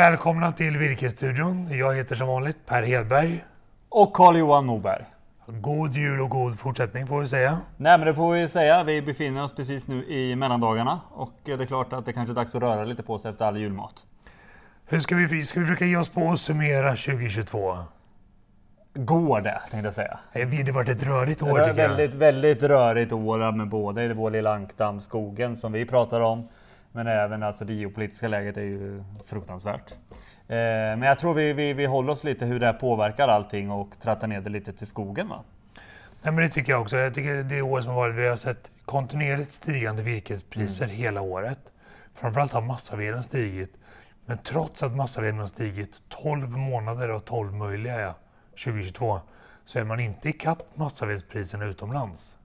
Välkomna till Virkesstudion. Jag heter som vanligt Per Hedberg. Och Carl-Johan Moberg. God jul och god fortsättning får vi säga. Nej men det får vi säga. Vi befinner oss precis nu i mellandagarna och det är klart att det kanske är dags att röra lite på sig efter all julmat. Hur ska vi, ska vi försöka ge oss på att summera 2022? Går det, tänkte jag säga. Det varit ett rörigt år jag. väldigt, väldigt rörigt år med både vår lilla ankdamm, skogen som vi pratar om. Men även alltså det geopolitiska läget är ju fruktansvärt. Eh, men jag tror vi, vi, vi håller oss lite hur det här påverkar allting och trattar ner det lite till skogen va? Nej, men det tycker jag också. Jag tycker det år som varit, vi har sett kontinuerligt stigande virkespriser Mm. hela året. Framförallt har massaveden stigit. Men trots att massaveden har stigit 12 månader av 12 möjliga ja, 2022 så är man inte i kapp massavedspriserna utomlands.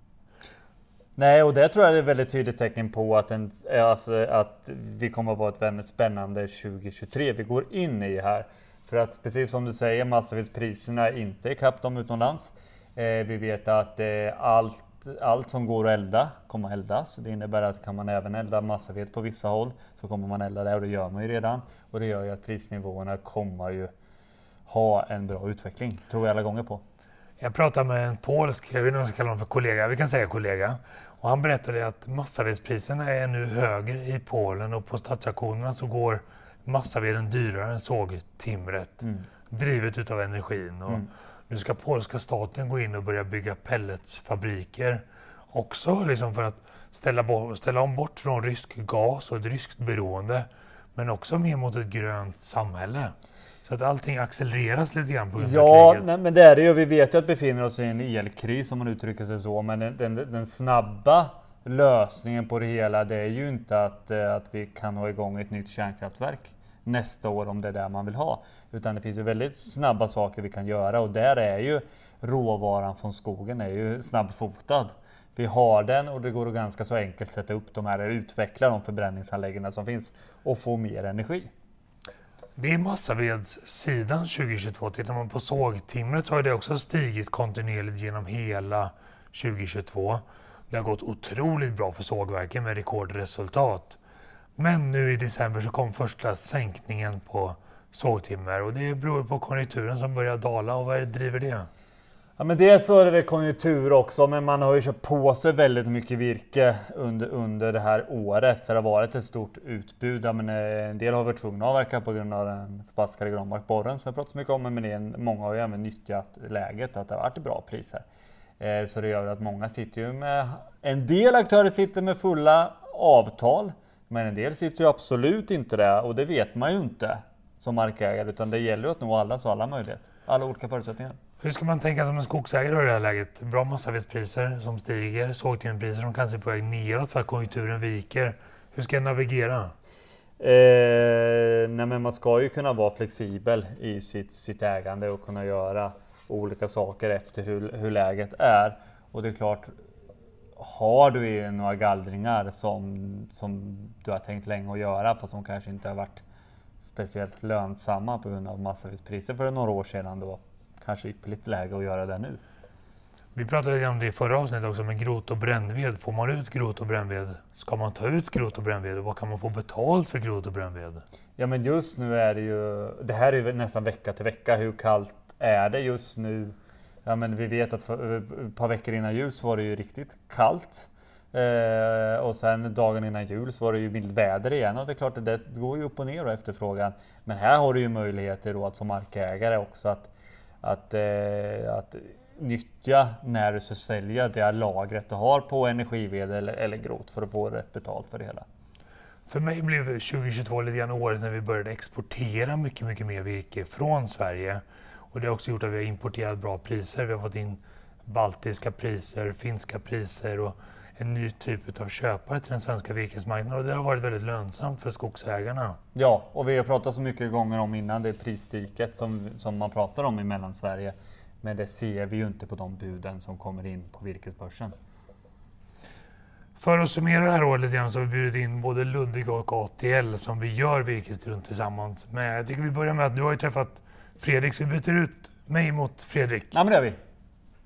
Nej, och det tror jag är ett väldigt tydligt tecken på att, en, att, att vi kommer att vara ett väldigt spännande 2023 vi går in i här. För att precis som du säger, massavedspriserna är inte ikapp dem utomlands. Eh, vi vet att eh, allt, allt som går att elda kommer att eldas. Det innebär att kan man även elda massaved på vissa håll så kommer man elda det och det gör man ju redan. Och det gör ju att prisnivåerna kommer ju ha en bra utveckling, tror jag alla gånger på. Jag pratade med en polsk, jag vet inte om jag ska kalla honom för kollega, vi kan säga kollega. Och han berättade att massavedspriserna är nu högre i Polen och på stadsauktionerna så går massaveden dyrare än sågtimret. Drivet utav energin. Och Nu ska polska staten gå in och börja bygga pelletsfabriker. Också liksom för att ställa, ställa om bort från rysk gas och ett ryskt beroende. Men också mer mot ett grönt samhälle. Så att allting accelereras lite grann på grund av Ja, kriget. nej, men det är det ju. Vi vet ju att vi befinner oss i en elkris om man uttrycker sig så. Men den, den, den snabba lösningen på det hela det är ju inte att, eh, att vi kan ha igång ett nytt kärnkraftverk nästa år om det är det man vill ha. Utan det finns ju väldigt snabba saker vi kan göra och där är ju råvaran från skogen är ju snabbfotad. Vi har den och det går att ganska så enkelt sätta upp de här, utveckla de förbränningsanläggningar som finns och få mer energi. Det är massavedssidan 2022. Tittar man på sågtimret så har det också stigit kontinuerligt genom hela 2022. Det har gått otroligt bra för sågverken med rekordresultat. Men nu i december så kom första sänkningen på sågtimmer och det beror på konjunkturen som börjar dala och vad driver det? Ja men dels så är det väl konjunktur också, men man har ju köpt på sig väldigt mycket virke under, under det här året. För det har varit ett stort utbud. Ja, men eh, en del har varit tvungna att avverka på grund av den förbaskade granbarkborren som jag pratat så mycket om. Men det är en, många har ju även nyttjat läget, att det har varit bra priser. Eh, så det gör att många sitter ju med, en del aktörer sitter med fulla avtal. Men en del sitter ju absolut inte det och det vet man ju inte som markägare. Utan det gäller ju att nå alla så alla möjligheter. Alla olika förutsättningar. Hur ska man tänka som en skogsägare i det här läget? Bra massavedspriser som stiger, sågtimmerpriser som kanske är på väg neråt för att konjunkturen viker. Hur ska jag navigera? Eh, nej men man ska ju kunna vara flexibel i sitt, sitt ägande och kunna göra olika saker efter hur, hur läget är. Och det är klart, har du några gallringar som, som du har tänkt länge att göra fast som kanske inte har varit speciellt lönsamma på grund av massavedspriser för några år sedan då kanske ypperligt läge att göra det nu. Vi pratade lite om det i förra avsnittet också med grot och brännved. Får man ut grot och brännved? Ska man ta ut grot och brännved? Och vad kan man få betalt för grot och brännved? Ja men just nu är det ju, det här är ju nästan vecka till vecka. Hur kallt är det just nu? Ja men vi vet att för ett par veckor innan jul så var det ju riktigt kallt. Eh, och sen dagen innan jul så var det ju milt väder igen och det är klart att det går ju upp och ner då efterfrågan. Men här har du ju möjligheter då att som markägare också att, att, eh, att nyttja när du ska sälja det lagret du har på energived eller, eller grot för att få rätt betalt för det hela. För mig blev 2022 lite grann året när vi började exportera mycket, mycket mer virke från Sverige. Och det har också gjort att vi har importerat bra priser. Vi har fått in baltiska priser, finska priser och en ny typ av köpare till den svenska virkesmarknaden. Och det har varit väldigt lönsamt för skogsägarna. Ja, och vi har pratat så mycket gånger om innan det prisstiket som, som man pratar om i Mellansverige. Men det ser vi ju inte på de buden som kommer in på virkesbörsen. För att summera det här året lite grann så har vi bjudit in både Ludvig och ATL som vi gör Virkesstudion tillsammans med. Jag tycker vi börjar med att du har ju träffat Fredrik så vi byter ut mig mot Fredrik. Ja, men det gör vi.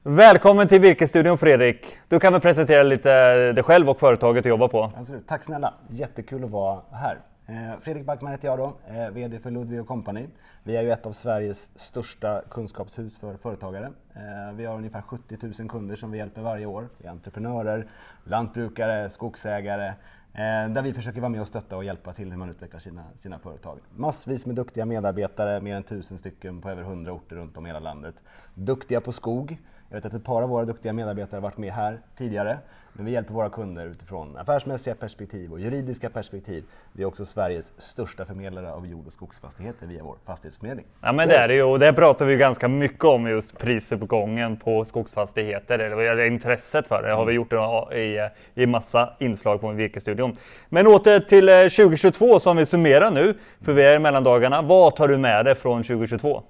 Välkommen till Virkesstudion Fredrik. Du kan väl presentera lite dig själv och företaget du jobbar på. Absolut. Tack snälla. Jättekul att vara här. Eh, Fredrik Backman heter jag då, eh, VD för Ludvig Company. Vi är ju ett av Sveriges största kunskapshus för företagare. Eh, vi har ungefär 70 000 kunder som vi hjälper varje år. Vi är entreprenörer, lantbrukare, skogsägare, där vi försöker vara med och stötta och hjälpa till hur man utvecklar sina, sina företag. Massvis med duktiga medarbetare, mer än tusen stycken på över 100 orter runt om i hela landet. Duktiga på skog, jag vet att ett par av våra duktiga medarbetare har varit med här tidigare. Men vi hjälper våra kunder utifrån affärsmässiga perspektiv och juridiska perspektiv. Vi är också Sveriges största förmedlare av jord och skogsfastigheter via vår fastighetsförmedling. Ja men det är det ju och det pratar vi ganska mycket om just prisuppgången på skogsfastigheter, eller intresset för det. det har vi gjort i, i massa inslag från Virkesstudion. Men åter till eh, 2022 som vi summerar nu, för vi är i mellandagarna. Vad tar du med dig från 2022?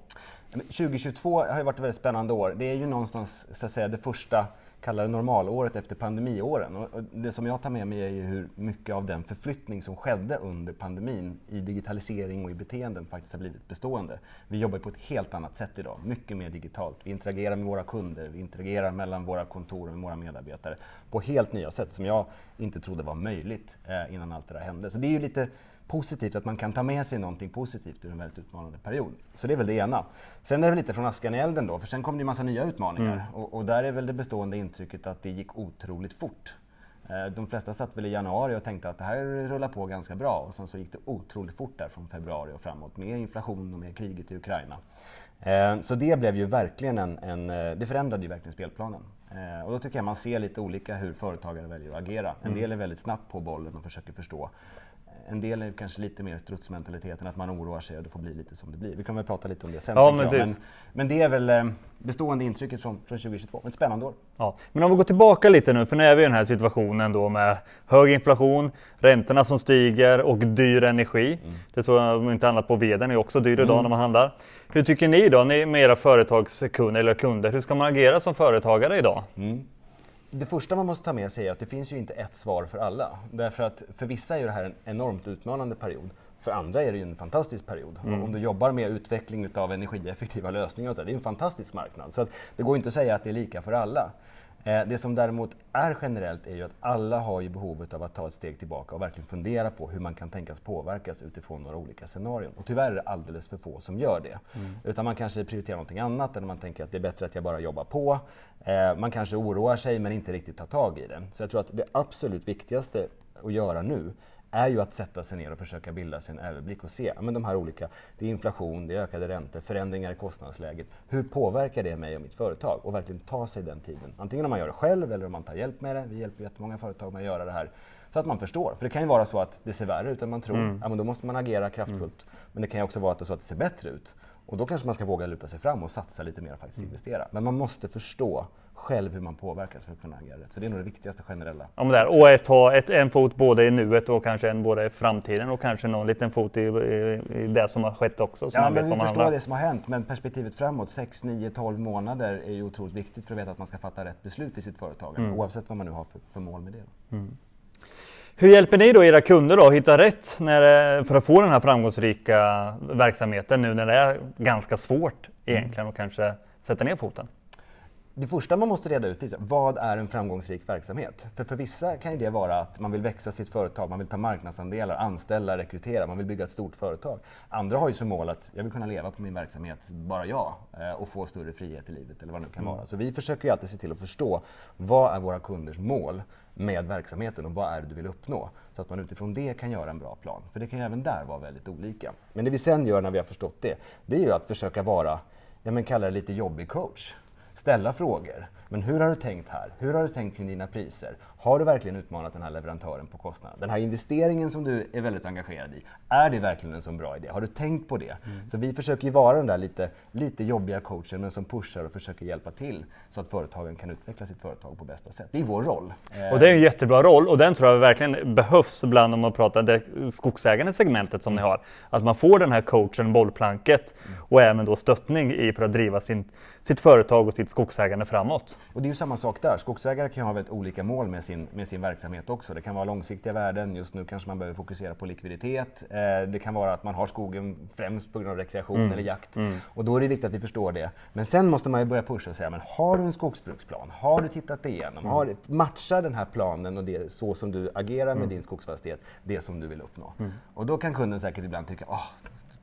2022 har ju varit ett väldigt spännande år. Det är ju någonstans så att säga, det första kallar det normalåret efter pandemiåren. Och det som jag tar med mig är ju hur mycket av den förflyttning som skedde under pandemin i digitalisering och i beteenden faktiskt har blivit bestående. Vi jobbar på ett helt annat sätt idag, mycket mer digitalt. Vi interagerar med våra kunder, vi interagerar mellan våra kontor och med våra medarbetare på helt nya sätt som jag inte trodde var möjligt eh, innan allt det där hände. Så det är ju lite positivt, att man kan ta med sig någonting positivt ur en väldigt utmanande period. Så det är väl det ena. Sen är det lite från askan i elden då, för sen kom det en massa nya utmaningar. Mm. Och, och, där är väl det bestående intrycket att det gick otroligt fort. Eh, de flesta satt väl i januari och tänkte att det här rullar på ganska bra och sen så gick det otroligt fort där från februari och framåt med inflation och med kriget i Ukraina. Eh, så det blev ju verkligen en, en eh, det förändrade ju verkligen spelplanen. Och då tycker jag man ser lite olika hur företagare väljer att agera. En mm. del är väldigt snabbt på bollen och försöker förstå en del är kanske lite mer strutsmentaliteten, att man oroar sig och det får bli lite som det blir. Vi kan väl prata lite om det sen. Ja, men, men, men, det är väl eh, bestående intrycket från, från 2022. Ett spännande år. Ja. Men om vi går tillbaka lite nu, för nu är vi i den här situationen då med hög inflation, räntorna som stiger och dyr energi. Mm. Det är så om inte annat på veden är också dyr idag mm. när man handlar. Hur tycker ni då, ni med era företagskunder eller kunder, hur ska man agera som företagare idag? Mm. Det första man måste ta med sig är att det finns ju inte ett svar för alla. Därför att för vissa är det här en enormt utmanande period. För andra är det ju en fantastisk period. Mm. Om du jobbar med utveckling av energieffektiva lösningar, och så, det är en fantastisk marknad. Så det går inte att säga att det är lika för alla. Eh, det som däremot är generellt är ju att alla har ju behovet av att ta ett steg tillbaka och verkligen fundera på hur man kan tänkas påverkas utifrån några olika scenarion. Och tyvärr är det alldeles för få som gör det. Mm. Utan man kanske prioriterar någonting annat eller man tänker att det är bättre att jag bara jobbar på. Eh, man kanske oroar sig men inte riktigt tar tag i det. Så jag tror att det absolut viktigaste att göra nu är ju att sätta sig ner och försöka bilda sig en överblick och se men de här olika, det är inflation, det är ökade räntor, förändringar i kostnadsläget. Hur påverkar det mig och mitt företag? Och verkligen ta sig den tiden. Antingen om man gör det själv eller om man tar hjälp med det. Vi hjälper jättemånga företag med att göra det här. Så att man förstår. För det kan ju vara så att det ser värre ut än man tror. Mm. Ja, men då måste man agera kraftfullt. Mm. Men det kan ju också vara så att det ser bättre ut. Och då kanske man ska våga luta sig fram och satsa lite mer och faktiskt mm. investera. Men man måste förstå själv hur man påverkas för att kunna agera rätt. Så det är nog det viktigaste generella. Ja, men där. Och att ha ett, en fot både i nuet och kanske en både i framtiden och kanske någon liten fot i, i, i det som har skett också. ja, men vi förstår handlar. det som har hänt, men perspektivet framåt, 6, 9, 12 månader är ju otroligt viktigt för att veta att man ska fatta rätt beslut i sitt företag, mm. oavsett vad man nu har för, för mål med det. Mm. Hur hjälper ni då era kunder då att hitta rätt när, för att få den här framgångsrika verksamheten nu när det är ganska svårt egentligen att kanske sätta ner foten? Det första man måste reda ut är vad är en framgångsrik verksamhet? För för vissa kan det vara att man vill växa sitt företag, man vill ta marknadsandelar, anställa, rekrytera, man vill bygga ett stort företag. Andra har ju som mål att jag vill kunna leva på min verksamhet, bara jag, eh, och få större frihet i livet eller vad det nu kan mm. vara. Så vi försöker ju alltid se till att förstå vad är våra kunders mål med verksamheten och vad är det du vill uppnå? Så att man utifrån det kan göra en bra plan. För det kan ju även där vara väldigt olika. Men det vi sen gör när vi har förstått det, det är ju att försöka vara, ja men kalla det lite jobbig coach ställa frågor. Men hur har du tänkt här? Hur har du tänkt kring dina priser? Har du verkligen utmanat den här leverantören på kostnaden? Den här investeringen som du är väldigt engagerad i, är det verkligen en så bra idé? Har du tänkt på det? Mm. Så vi försöker ju vara den där lite, lite jobbiga coachen, men som pushar och försöker hjälpa till så att företagen kan utveckla sitt företag på bästa sätt. Det är vår roll. Och det är en jättebra roll och den tror jag verkligen behövs ibland om man pratar det skogsägande segmentet som mm. ni har. Att man får den här coachen, bollplanket mm. och även då stöttning i för att driva sin, sitt företag och sitt skogsägande framåt. Och det är ju samma sak där. Skogsägare kan ju ha väldigt olika mål med sin, med sin verksamhet också. Det kan vara långsiktiga värden. Just nu kanske man behöver fokusera på likviditet. Eh, det kan vara att man har skogen främst på grund av rekreation mm. eller jakt. Mm. Och då är det viktigt att vi förstår det. Men sen måste man ju börja pusha och säga, men har du en skogsbruksplan? Har du tittat igenom? Mm. Har, matchar den här planen och det så som du agerar med mm. din skogsfastighet det som du vill uppnå? Mm. Och då kan kunden säkert ibland tycka, oh,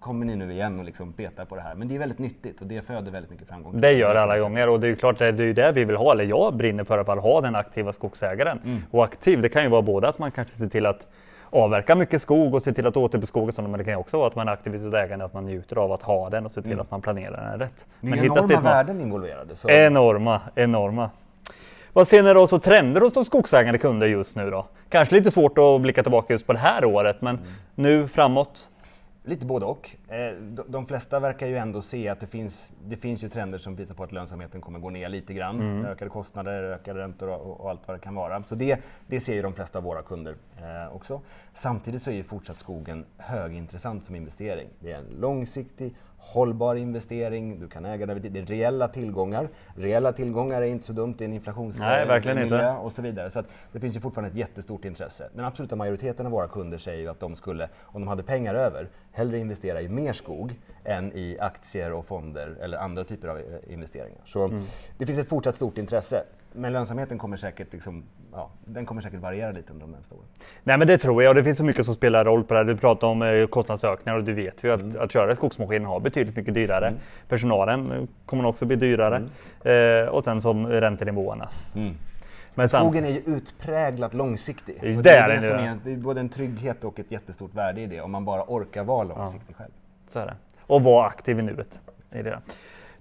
kommer ni nu igen och liksom petar på det här. Men det är väldigt nyttigt och det föder väldigt mycket framgång. Det gör det alla gånger och det är ju klart det är ju det vi vill ha, eller jag brinner för fall, ha den aktiva skogsägaren. Mm. Och aktiv, det kan ju vara både att man kanske ser till att avverka mycket skog och se till att återbeskoga sådana, men det kan också vara att man är aktiv i sitt ägande, att man njuter av att ha den och se till mm. att man planerar den rätt. Det är men enorma sitt, värden involverade. Så. Enorma, enorma. Vad ser ni då så trender hos de skogsägande kunder just nu då? Kanske lite svårt att blicka tillbaka just på det här året, men mm. nu framåt? Lite både och. Eh, de flesta verkar ju ändå se att det finns, det finns ju trender som visar på att lönsamheten kommer gå ner lite grann. Mm. Ökade kostnader, ökade räntor och, och, allt vad det kan vara. Så det, det ser ju de flesta av våra kunder eh, också. Samtidigt så är ju fortsatt skogen högintressant som investering. Det är en långsiktig, hållbar investering, du kan äga det, det är reella tillgångar. Reella tillgångar är inte så dumt i en inflationsmiljö och så vidare. Så det finns ju fortfarande ett jättestort intresse. Den absoluta majoriteten av våra kunder säger ju att de skulle, om de hade pengar över, hellre investera i mer skog än i aktier och fonder eller andra typer av eh, investeringar. Så mm. det finns ett fortsatt stort intresse. Men lönsamheten kommer säkert, liksom, ja, den kommer säkert variera lite under de närmaste åren. Nej men det tror jag och det finns så mycket som spelar roll på det här. Du pratar om eh, kostnadsökningar och du vet ju att, mm. att köra skogsmaskin har betydligt mycket dyrare. Mm. Personalen kommer också bli dyrare. Mm. Eh, och sen som räntenivåerna. Men Skogen är ju utpräglat långsiktig. Det är, det, är det, som är, det är både en trygghet och ett jättestort värde i det om man bara orkar vara långsiktig ja. själv. Så är det. Och vara aktiv i nuet. I det.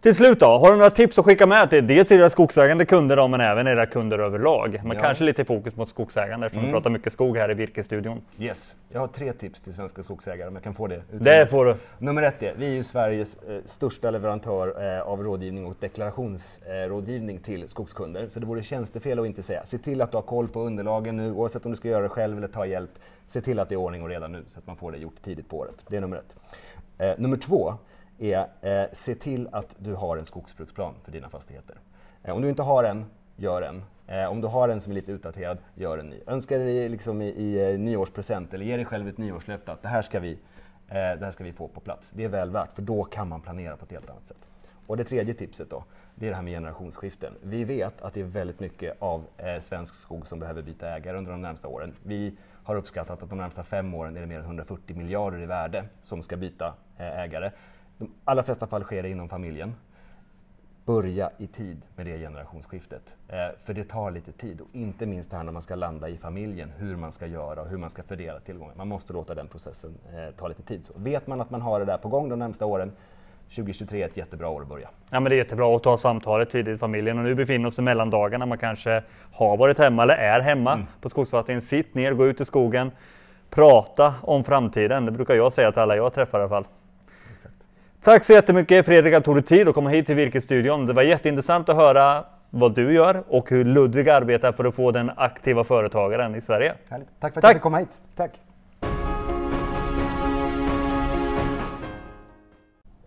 Till slut då, har du några tips att skicka med till dels era skogsägande kunder då, men även era kunder överlag? Men ja. kanske lite fokus mot skogsägande eftersom mm. vi pratar mycket skog här i Virkesstudion. Yes, jag har tre tips till svenska skogsägare om jag kan få det. Det får du. Nummer ett är, vi är ju Sveriges eh, största leverantör eh, av rådgivning och deklarationsrådgivning eh, till skogskunder. Så det vore tjänstefel att inte säga. Se till att du har koll på underlagen nu, oavsett om du ska göra det själv eller ta hjälp. Se till att det är ordning och reda nu så att man får det gjort tidigt på året. Det är nummer ett. Eh, nummer två, är eh, se till att du har en skogsbruksplan för dina fastigheter. Eh, om du inte har en, gör en. Eh, om du har en som är lite utdaterad, gör en ny. Önska dig liksom i, i eh, nyårspresent eller ge dig själv ett nyårslöfte att det här, ska vi, eh, det här ska vi få på plats. Det är väl värt, för då kan man planera på ett helt annat sätt. Och det tredje tipset då, det är det här med generationsskiften. Vi vet att det är väldigt mycket av eh, svensk skog som behöver byta ägare under de närmsta åren. Vi har uppskattat att de närmsta fem åren är det mer än 140 miljarder i värde som ska byta eh, ägare de allra flesta fall sker det inom familjen. Börja i tid med det generationsskiftet. Eh, för det tar lite tid och inte minst här när man ska landa i familjen, hur man ska göra och hur man ska fördela tillgångar. Man måste låta den processen eh, ta lite tid. Så vet man att man har det där på gång de närmsta åren, 2023 är ett jättebra år att börja. Ja, men det är jättebra att ta samtalet tidigt i familjen och nu befinner vi oss i mellandagarna. Man kanske har varit hemma eller är hemma mm. på skogsförvaltningen. Sitt ner, gå ut i skogen, prata om framtiden. Det brukar jag säga till alla jag träffar i alla fall. Tack så jättemycket Fredrik att du tog dig tid att komma hit till Virkesstudion. Det var jätteintressant att höra vad du gör och hur Ludvig arbetar för att få den aktiva företagaren i Sverige. Härligt. Tack för att Tack. jag fick komma hit. Tack.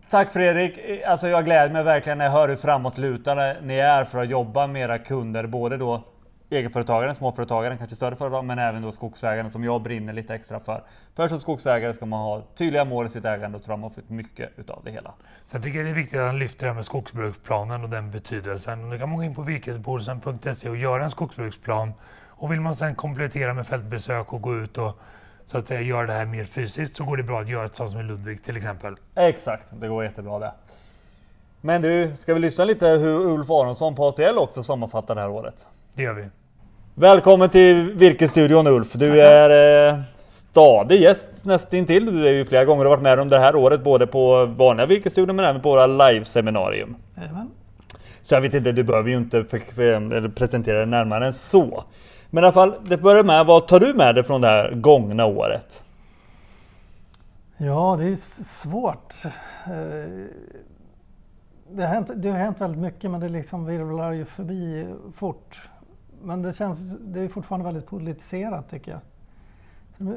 Tack Fredrik! Alltså jag gläder mig verkligen när jag hör hur framåtlutade ni är för att jobba med era kunder, både då egenföretagaren, småföretagaren, kanske större företag, men även då skogsägaren som jag brinner lite extra för. För som skogsägare ska man ha tydliga mål i sitt ägande och tror man får mycket utav det hela. Så jag tycker det är viktigt att han lyfter det här med skogsbruksplanen och den betydelsen. Nu kan man gå in på virkesbordsen.se och göra en skogsbruksplan. Och vill man sedan komplettera med fältbesök och gå ut och så att eh, göra det här mer fysiskt så går det bra att göra ett sånt som i Ludvig till exempel. Exakt, det går jättebra det. Men du, ska vi lyssna lite hur Ulf Aronsson på ATL också sammanfattar det här året? Det gör vi. Välkommen till Virkesstudion Ulf. Du är eh, stadig gäst nästintill. Du är ju flera gånger varit med om det här året, både på vanliga Virkesstudion men även på våra liveseminarium. Så jag vet inte, du behöver ju inte presentera dig närmare än så. Men i alla fall, det börjar med, vad tar du med dig från det här gångna året? Ja, det är svårt. Eh, det har, hänt, det har hänt väldigt mycket men det liksom virvlar ju förbi fort men det känns, det är fortfarande väldigt politiserat tycker jag.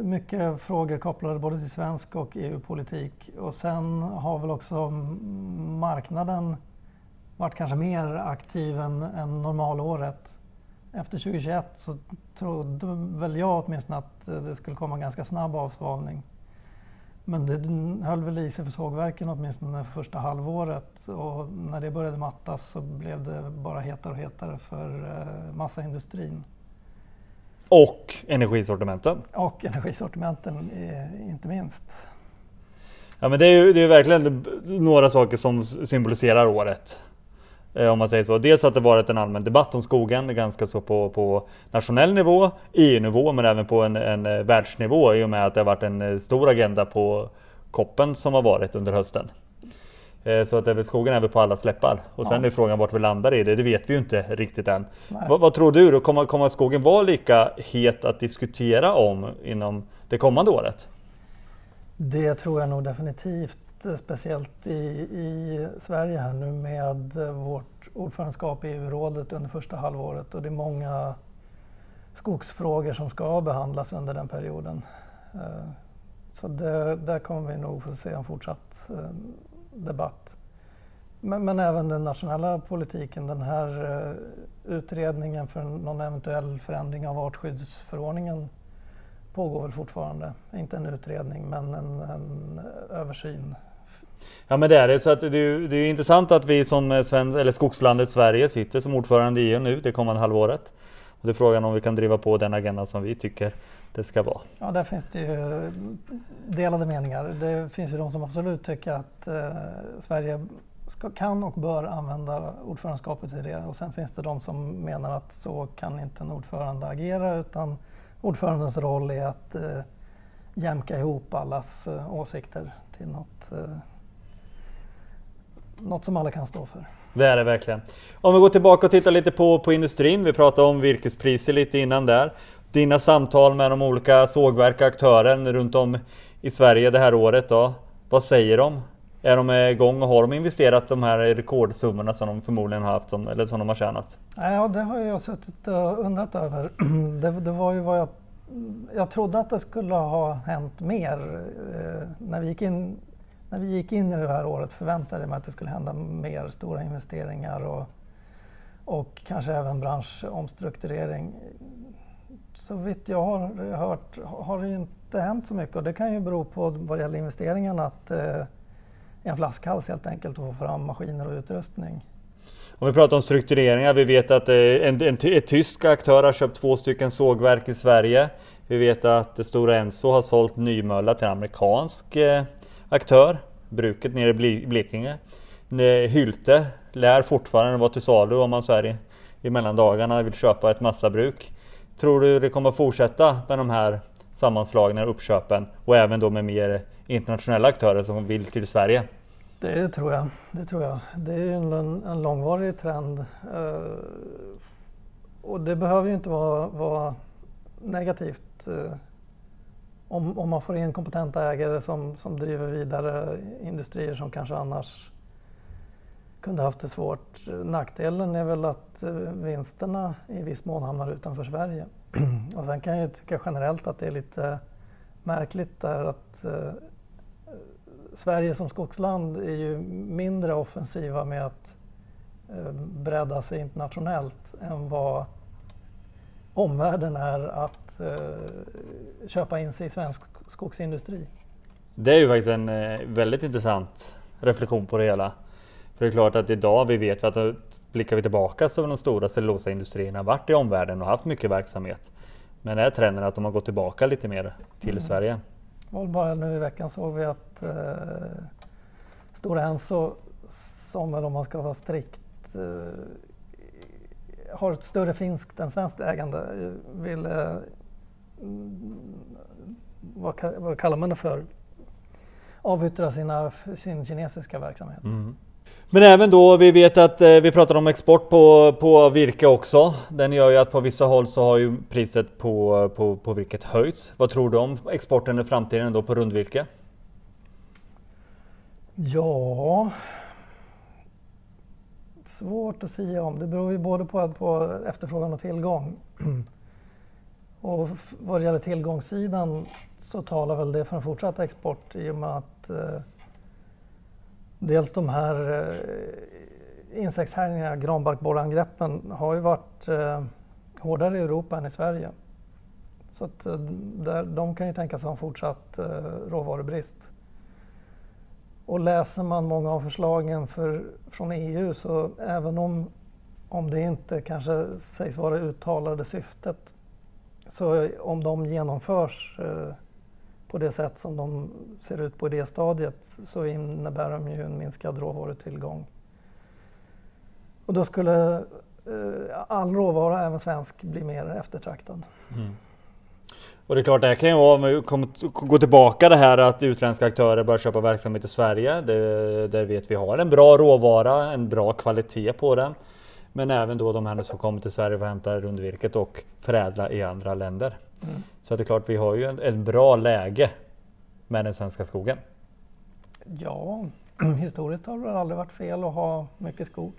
Mycket frågor kopplade både till svensk och EU-politik. Och sen har väl också marknaden varit kanske mer aktiv än, än normalåret. Efter 2021 så trodde väl jag åtminstone att det skulle komma en ganska snabb avsvalning. Men det höll väl i sig för sågverken åtminstone första halvåret och när det började mattas så blev det bara hetare och hetare för eh, massaindustrin. Och energisortimenten. Och energisortimenten inte minst. Ja men det är ju det är verkligen några saker som symboliserar året. Eh, om man säger så. Dels att det varit en allmän debatt om skogen, ganska så på, på nationell nivå, EU-nivå men även på en, en eh, världsnivå i och med att det har varit en eh, stor agenda på koppen som har varit under hösten. Så att även skogen är väl på alla släppar. Och sen ja. är frågan vart vi landar i det, det vet vi ju inte riktigt än. Vad, vad, tror du? Då? Kommer, kommer skogen vara lika het att diskutera om inom det kommande året? Det tror jag nog definitivt speciellt i, i Sverige här nu med vårt ordförandeskap i EU-rådet under första halvåret och det är många skogsfrågor som ska behandlas under den perioden. Eh, så där, där kommer vi nog få se en fortsatt eh, debatt. Men, men, även den nationella politiken, den här eh, utredningen för någon eventuell förändring av artskyddsförordningen pågår väl fortfarande. Inte en utredning men en, en översyn Ja men det är det. Så att det, är, det är intressant att vi som svensk, eller skogslandet Sverige sitter som ordförande i EU nu det kommande halvåret. Och det är frågan om vi kan driva på den agenda som vi tycker det ska vara. Ja, där finns det ju delade meningar. Det finns ju de som absolut tycker att eh, Sverige ska, kan och bör använda ordförandeskapet till det. Och sen finns det de som menar att så kan inte en ordförande agera utan ordförandens roll är att eh, jämka ihop allas eh, åsikter till något eh, något som alla kan stå för. Det är det verkligen. Om vi går tillbaka och tittar lite på, på industrin. Vi pratade om virkespriser lite innan där. Dina samtal med de olika sågverk och aktörer runt om i Sverige det här året då. Vad säger de? Är de igång och har de investerat de här rekordsummorna som de förmodligen har haft eller som de har tjänat? Ja, det har jag suttit och undrat över. Det, det var ju vad jag, jag trodde att det skulle ha hänt mer. Eh, när vi gick in när vi gick in i det här året förväntade jag mig att det skulle hända mer stora investeringar och, och kanske även branschomstrukturering. Så vitt jag har hört har det inte hänt så mycket och det kan ju bero på vad det gäller investeringarna att det eh, är en flaskhals helt enkelt att få fram maskiner och utrustning. Om vi pratar om struktureringar, vi vet att eh, en, en, en tysk aktör har köpt två stycken sågverk i Sverige. Vi vet att Stora Enso har sålt Nymölla till en amerikansk eh, aktör, bruket nere i Blekinge. Hylte lär fortfarande vara till salu om man så är i, i mellandagarna vill köpa ett massabruk. Tror du det kommer fortsätta med de här sammanslagna uppköpen och även då med mer internationella aktörer som vill till Sverige? Det tror jag. Det, tror jag. det är en, en långvarig trend. Uh, och det behöver ju inte vara, vara negativt. Uh, om, om man får in kompetenta ägare som, som driver vidare industrier som kanske annars kunde haft det svårt. Nackdelen är väl att eh, vinsterna i viss mån hamnar utanför Sverige. Och sen kan jag tycka generellt att det är lite märkligt där att eh, Sverige som skogsland är ju mindre offensiva med att eh, bredda sig internationellt än vad omvärlden är att eh, köpa in sig i svensk skogsindustri. Det är ju faktiskt en eh, väldigt intressant reflektion på det hela. För det är klart att idag, vi vet att blickar vi tillbaka så har de stora cellulosaindustrierna varit i omvärlden och haft mycket verksamhet. Men är trenden att de har gått tillbaka lite mer till mm. Sverige? Och bara nu i veckan såg vi att eh, Stora Enso, som väl om man ska vara strikt, eh, har ett större finskt än svenskt ägande, vill eh, vad, vad kallar man det för, avyttra sina, sin kinesiska verksamhet. Mm. Men även då, vi vet att eh, vi pratar om export på, på virke också. Den gör ju att på vissa håll så har ju priset på, på, på virket höjts. Vad tror du om exporten i framtiden då på rundvirke? Ja, svårt att säga om. Det beror ju både på, på efterfrågan och tillgång. Och vad det gäller tillgångssidan så talar väl det för en fortsatt export i och med att eh, dels de här eh, insektshärjningarna, granbarkborreangreppen, har ju varit eh, hårdare i Europa än i Sverige. Så att, eh, där, de kan ju tänkas ha en fortsatt eh, råvarubrist. Och läser man många av förslagen för, från EU så även om, om det inte kanske sägs vara uttalade syftet så om de genomförs eh, på det sätt som de ser ut på idéstadiet så innebär de ju en minskad råvarutillgång. Och då skulle eh, all råvara, även svensk, bli mer eftertraktad. Mm. Och det är klart, det här kan ju vara, om vi går tillbaka det här att utländska aktörer börjar köpa verksamhet i Sverige. Det, där vet vi har en bra råvara, en bra kvalitet på den. Men även då de här som kommer till Sverige och hämtar rundvirket och förädla i andra länder. Mm. Så det är klart, vi har ju ett bra läge med den svenska skogen. Ja, historiskt har det aldrig varit fel att ha mycket skog.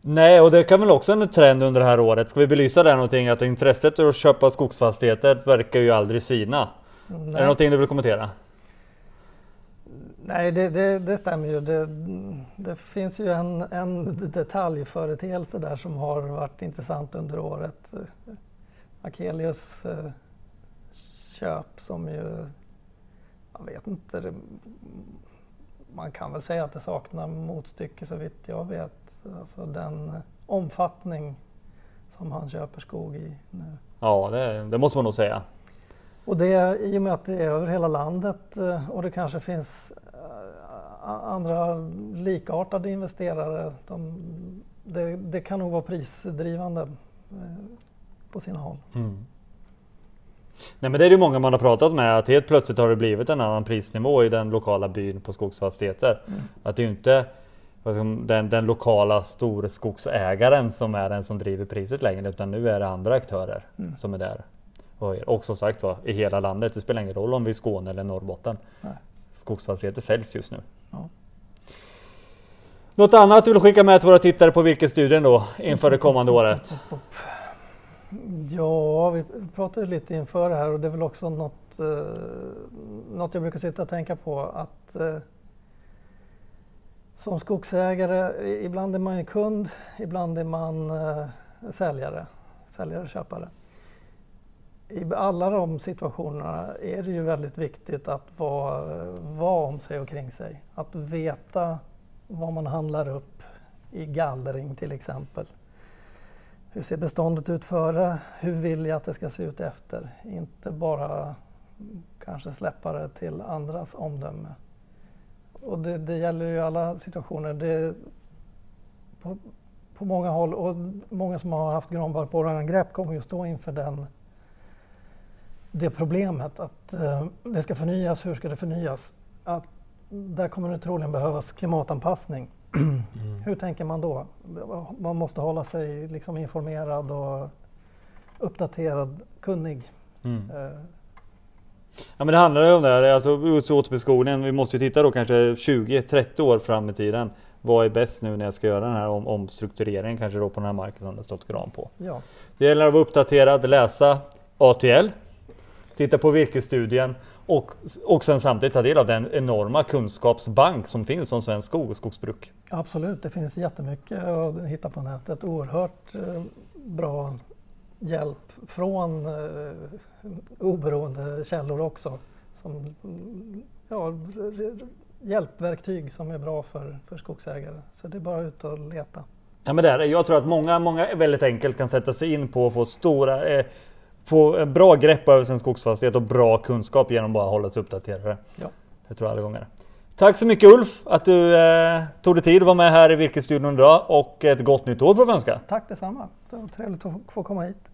Nej, och det kan väl också en trend under det här året. Ska vi belysa det någonting? Att intresset att köpa skogsfastigheter verkar ju aldrig sina. Nej. Är det någonting du vill kommentera? Nej, det, det, det stämmer ju. Det, det, finns ju en, en detaljföreteelse där som har varit intressant under året. Akelius eh, köp som ju, jag vet inte, man kan väl säga att det saknar motstycke så vitt jag vet. Alltså den omfattning som han köper skog i nu. Ja, det, det måste man nog säga. Och det i och med att det är över hela landet eh, och det kanske finns andra likartade investerare. De, det, det, kan nog vara prisdrivande eh, på sina håll. Mm. Nej men det är det många man har pratat med att helt plötsligt har det blivit en annan prisnivå i den lokala byn på skogsfastigheter. Mm. Att det är inte den, den lokala storskogsägaren som är den som driver priset längre utan nu är det andra aktörer mm. som är där. Och, och som sagt var, i hela landet. Det spelar ingen roll om vi är i Skåne eller Norrbotten. Nej. Skogsfastigheter säljs just nu. Ja. Något annat du vill skicka med till våra tittare på virkesstudien då inför det kommande året? Ja, vi pratade lite inför det här och det är väl också något, eh, något jag brukar sitta och tänka på att eh, som skogsägare, ibland är man ju kund, ibland är man eh, säljare, säljare köpare. I alla de situationerna är det ju väldigt viktigt att vara, vara om sig och kring sig. Att veta vad man handlar upp i gallring till exempel. Hur ser beståndet ut före? Hur vill jag att det ska se ut efter? Inte bara kanske släppa det till andras omdöme och det, det, gäller ju alla situationer. Det, på, på, många håll och många som har haft granbarkborreangrepp kommer ju stå inför den, det problemet att eh, det ska förnyas. Hur ska det förnyas? Att där kommer det troligen behövas klimatanpassning. Mm. Hur tänker man då? Man måste hålla sig liksom informerad och uppdaterad, kunnig. Mm. Eh, Ja men det handlar ju om det här, alltså återbeskogningen. Vi måste ju titta då kanske 20-30 år fram i tiden. Vad är bäst nu när jag ska göra den här om, omstruktureringen kanske då på den här marken som det har stått gran på. Ja. Det gäller att vara uppdaterad, läsa ATL, titta på virkesstudien och, och sen samtidigt ta del av den enorma kunskapsbank som finns om svensk skog och skogsbruk. Absolut, det finns jättemycket att hitta på nätet. Oerhört eh, bra hjälp från eh, oberoende källor också. Som, ja, hjälpverktyg som är bra för, för skogsägare. Så det är bara ut och leta. Ja, men där, jag tror att många, många väldigt enkelt kan sätta sig in på och få stora eh, få bra grepp över sin skogsfastighet och bra kunskap genom bara att hålla sig uppdaterade. Ja. Det tror jag alla gånger. Tack så mycket Ulf att du eh, tog dig tid att vara med här i Virkesstudion idag och ett gott nytt år får vi önska. Tack detsamma. Det var trevligt att få komma hit.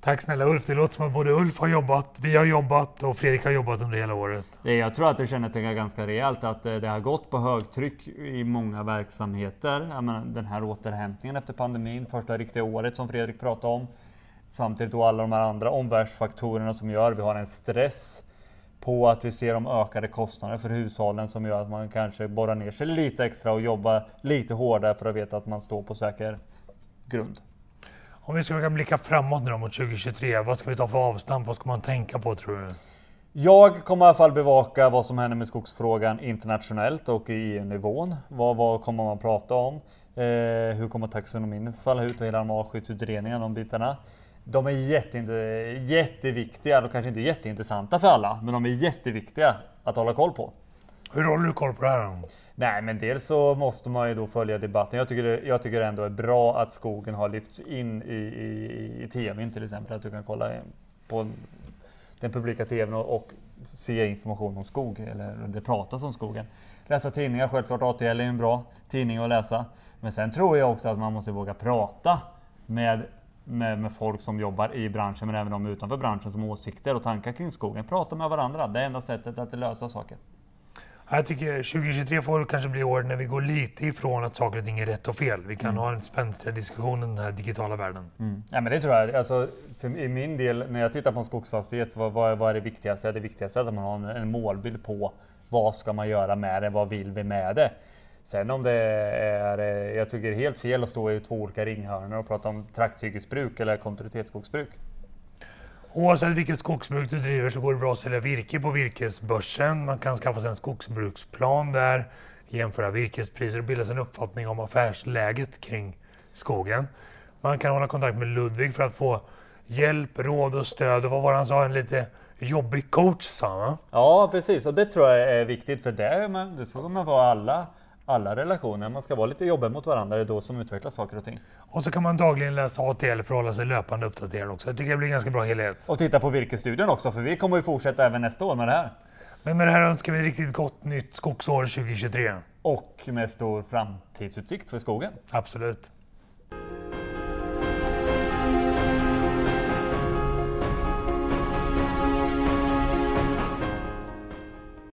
Tack snälla Ulf. Det låter som att både Ulf har jobbat, vi har jobbat och Fredrik har jobbat under hela året. Jag tror att det kännetecknar ganska rejält att eh, det har gått på högtryck i många verksamheter. Jag menar, den här återhämtningen efter pandemin, första riktiga året som Fredrik pratade om. Samtidigt då alla de här andra omvärldsfaktorerna som gör vi har en stress på att vi ser de ökade kostnaderna för hushållen som gör att man kanske borrar ner sig lite extra och jobbar lite hårdare för att veta att man står på säker grund. Om vi ska blicka framåt nu mot 2023, vad ska vi ta för avstamp? Vad ska man tänka på tror du? Jag kommer i alla fall bevaka vad som händer med skogsfrågan internationellt och i EU-nivån. Vad, vad kommer man prata om? Eh, hur kommer taxonomin falla ut och hela de artskyddsutredningarna, de bitarna. De är jätteint jätteviktiga, de kanske inte jätteintressanta för alla, men de är jätteviktiga att hålla koll på. Hur håller du koll på det här? Nej, men dels så måste man ju då följa debatten. Jag tycker, det, jag tycker det ändå är bra att skogen har lyfts in i, i, i tvn till exempel. Att du kan kolla på den publika tvn och, och se information om skog, eller det pratas om skogen. Läsa tidningar, självklart ATL är en bra tidning att läsa. Men sen tror jag också att man måste våga prata med, med, med folk som jobbar i branschen, men även de utanför branschen som har åsikter och tankar kring skogen. Prata med varandra, det är enda sättet att lösa saker. Jag tycker 2023 får kanske bli år när vi går lite ifrån att saker och ting är rätt och fel. Vi kan mm. ha en spänstigare diskussion i den här digitala världen. Mm. Ja, men det tror jag. Alltså, I min del, när jag tittar på en skogsfastighet, så vad, vad, vad är det viktigaste? Det viktigaste är att man har en, en målbild på vad ska man göra med det? Vad vill vi med det? Sen om det är, jag tycker det är helt fel att stå i två olika ringhörnor och prata om trakthyggesbruk eller kontinuitetsskogsbruk. Oavsett vilket skogsbruk du driver så går det bra att sälja virke på virkesbörsen. Man kan skaffa sig en skogsbruksplan där, jämföra virkespriser och bilda sig en uppfattning om affärsläget kring skogen. Man kan hålla kontakt med Ludvig för att få hjälp, råd och stöd och vad var det han sa, en lite jobbig coach sa han Ja precis och det tror jag är viktigt för det, det ska man vara alla alla relationer. Man ska vara lite jobbiga mot varandra, det är då som utvecklar saker och ting. Och så kan man dagligen läsa ATL för att hålla sig löpande uppdaterad också. Jag tycker det blir en ganska bra helhet. Och titta på virkesstudien också, för vi kommer ju fortsätta även nästa år med det här. Men med det här önskar vi riktigt gott nytt skogsår 2023. Och med stor framtidsutsikt för skogen. Absolut.